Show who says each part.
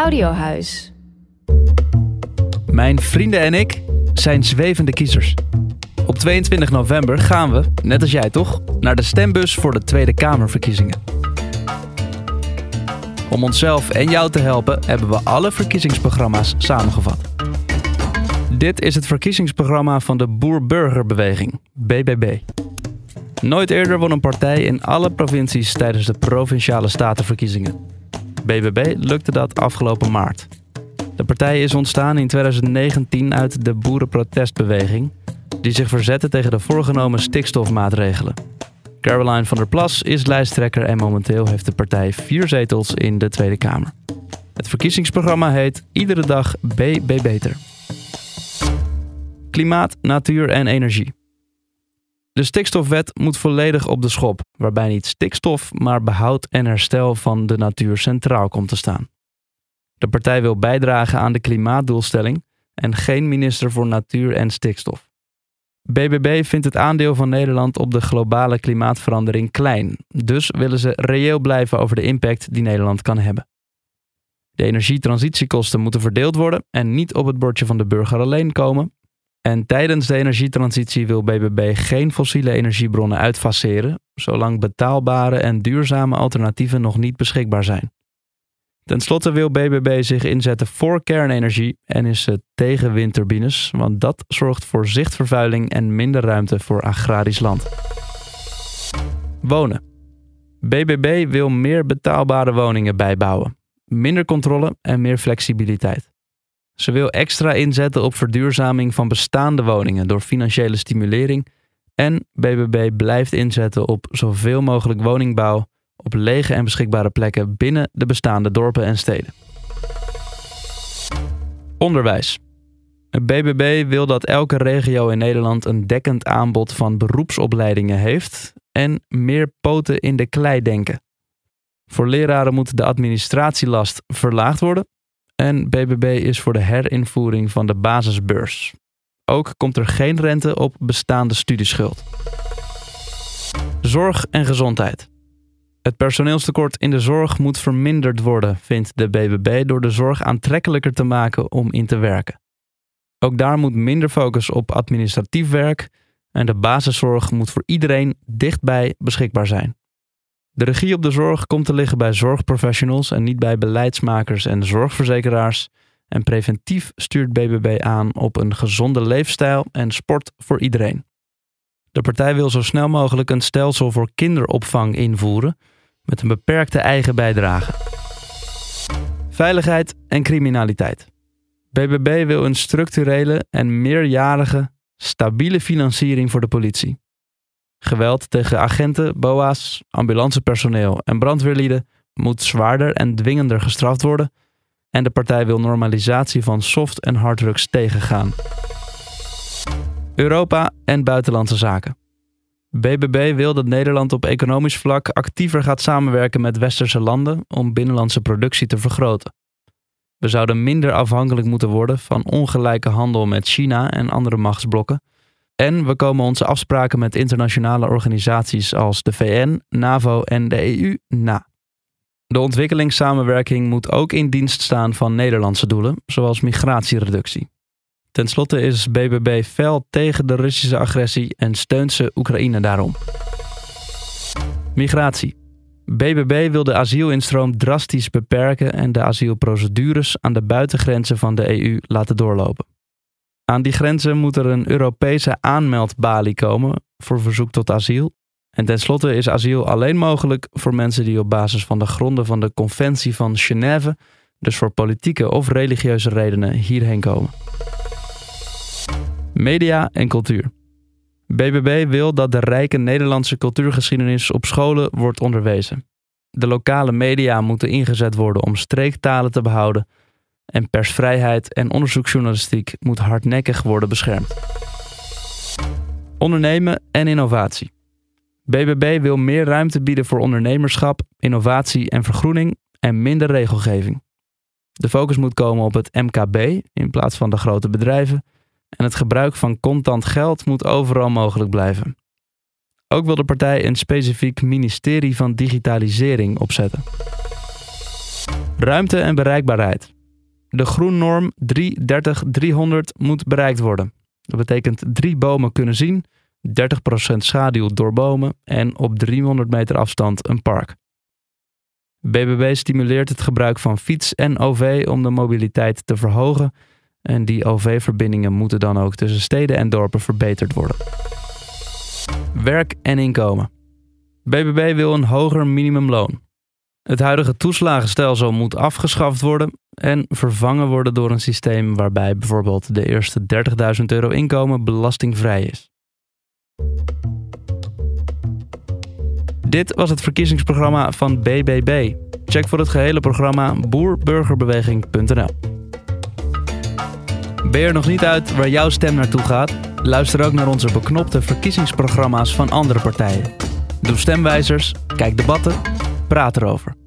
Speaker 1: Audiohuis.
Speaker 2: Mijn vrienden en ik zijn zwevende kiezers. Op 22 november gaan we, net als jij toch, naar de stembus voor de Tweede Kamerverkiezingen. Om onszelf en jou te helpen hebben we alle verkiezingsprogramma's samengevat. Dit is het verkiezingsprogramma van de Boer-Burgerbeweging, BBB. Nooit eerder won een partij in alle provincies tijdens de provinciale statenverkiezingen. BBB lukte dat afgelopen maart. De partij is ontstaan in 2019 uit de boerenprotestbeweging, die zich verzette tegen de voorgenomen stikstofmaatregelen. Caroline van der Plas is lijsttrekker en momenteel heeft de partij vier zetels in de Tweede Kamer. Het verkiezingsprogramma heet Iedere dag BB Beter. Klimaat, natuur en energie. De stikstofwet moet volledig op de schop, waarbij niet stikstof, maar behoud en herstel van de natuur centraal komt te staan. De partij wil bijdragen aan de klimaatdoelstelling en geen minister voor natuur en stikstof. BBB vindt het aandeel van Nederland op de globale klimaatverandering klein, dus willen ze reëel blijven over de impact die Nederland kan hebben. De energietransitiekosten moeten verdeeld worden en niet op het bordje van de burger alleen komen. En tijdens de energietransitie wil BBB geen fossiele energiebronnen uitfaseren, zolang betaalbare en duurzame alternatieven nog niet beschikbaar zijn. Ten slotte wil BBB zich inzetten voor kernenergie en is ze tegen windturbines, want dat zorgt voor zichtvervuiling en minder ruimte voor agrarisch land. Wonen. BBB wil meer betaalbare woningen bijbouwen, minder controle en meer flexibiliteit. Ze wil extra inzetten op verduurzaming van bestaande woningen door financiële stimulering en BBB blijft inzetten op zoveel mogelijk woningbouw op lege en beschikbare plekken binnen de bestaande dorpen en steden. Onderwijs. Het BBB wil dat elke regio in Nederland een dekkend aanbod van beroepsopleidingen heeft en meer poten in de klei denken. Voor leraren moet de administratielast verlaagd worden en BBB is voor de herinvoering van de basisbeurs. Ook komt er geen rente op bestaande studieschuld. Zorg en gezondheid. Het personeelstekort in de zorg moet verminderd worden, vindt de BBB, door de zorg aantrekkelijker te maken om in te werken. Ook daar moet minder focus op administratief werk en de basiszorg moet voor iedereen dichtbij beschikbaar zijn. De regie op de zorg komt te liggen bij zorgprofessionals en niet bij beleidsmakers en zorgverzekeraars. En preventief stuurt BBB aan op een gezonde leefstijl en sport voor iedereen. De partij wil zo snel mogelijk een stelsel voor kinderopvang invoeren met een beperkte eigen bijdrage. Veiligheid en criminaliteit. BBB wil een structurele en meerjarige, stabiele financiering voor de politie. Geweld tegen agenten, BOA's, ambulancepersoneel en brandweerlieden moet zwaarder en dwingender gestraft worden. En de partij wil normalisatie van soft- en harddrugs tegengaan. Europa en buitenlandse zaken. BBB wil dat Nederland op economisch vlak actiever gaat samenwerken met westerse landen om binnenlandse productie te vergroten. We zouden minder afhankelijk moeten worden van ongelijke handel met China en andere machtsblokken. En we komen onze afspraken met internationale organisaties als de VN, NAVO en de EU na. De ontwikkelingssamenwerking moet ook in dienst staan van Nederlandse doelen, zoals migratiereductie. Ten slotte is BBB fel tegen de Russische agressie en steunt ze Oekraïne daarom. Migratie. BBB wil de asielinstroom drastisch beperken en de asielprocedures aan de buitengrenzen van de EU laten doorlopen. Aan die grenzen moet er een Europese aanmeldbalie komen voor verzoek tot asiel. En tenslotte is asiel alleen mogelijk voor mensen die op basis van de gronden van de Conventie van Genève, dus voor politieke of religieuze redenen, hierheen komen. Media en cultuur. BBB wil dat de rijke Nederlandse cultuurgeschiedenis op scholen wordt onderwezen. De lokale media moeten ingezet worden om streektalen te behouden. En persvrijheid en onderzoeksjournalistiek moet hardnekkig worden beschermd. Ondernemen en innovatie. BBB wil meer ruimte bieden voor ondernemerschap, innovatie en vergroening en minder regelgeving. De focus moet komen op het MKB in plaats van de grote bedrijven en het gebruik van contant geld moet overal mogelijk blijven. Ook wil de partij een specifiek ministerie van digitalisering opzetten. Ruimte en bereikbaarheid. De groennorm 330-300 moet bereikt worden. Dat betekent drie bomen kunnen zien, 30% schaduw door bomen en op 300 meter afstand een park. BBB stimuleert het gebruik van fiets en OV om de mobiliteit te verhogen. En die OV-verbindingen moeten dan ook tussen steden en dorpen verbeterd worden. Werk en inkomen. BBB wil een hoger minimumloon. Het huidige toeslagenstelsel moet afgeschaft worden en vervangen worden door een systeem waarbij bijvoorbeeld de eerste 30.000 euro inkomen belastingvrij is. Dit was het verkiezingsprogramma van BBB. Check voor het gehele programma boerburgerbeweging.nl. Ben je er nog niet uit waar jouw stem naartoe gaat? Luister ook naar onze beknopte verkiezingsprogramma's van andere partijen. Doe stemwijzers, kijk debatten, praat erover.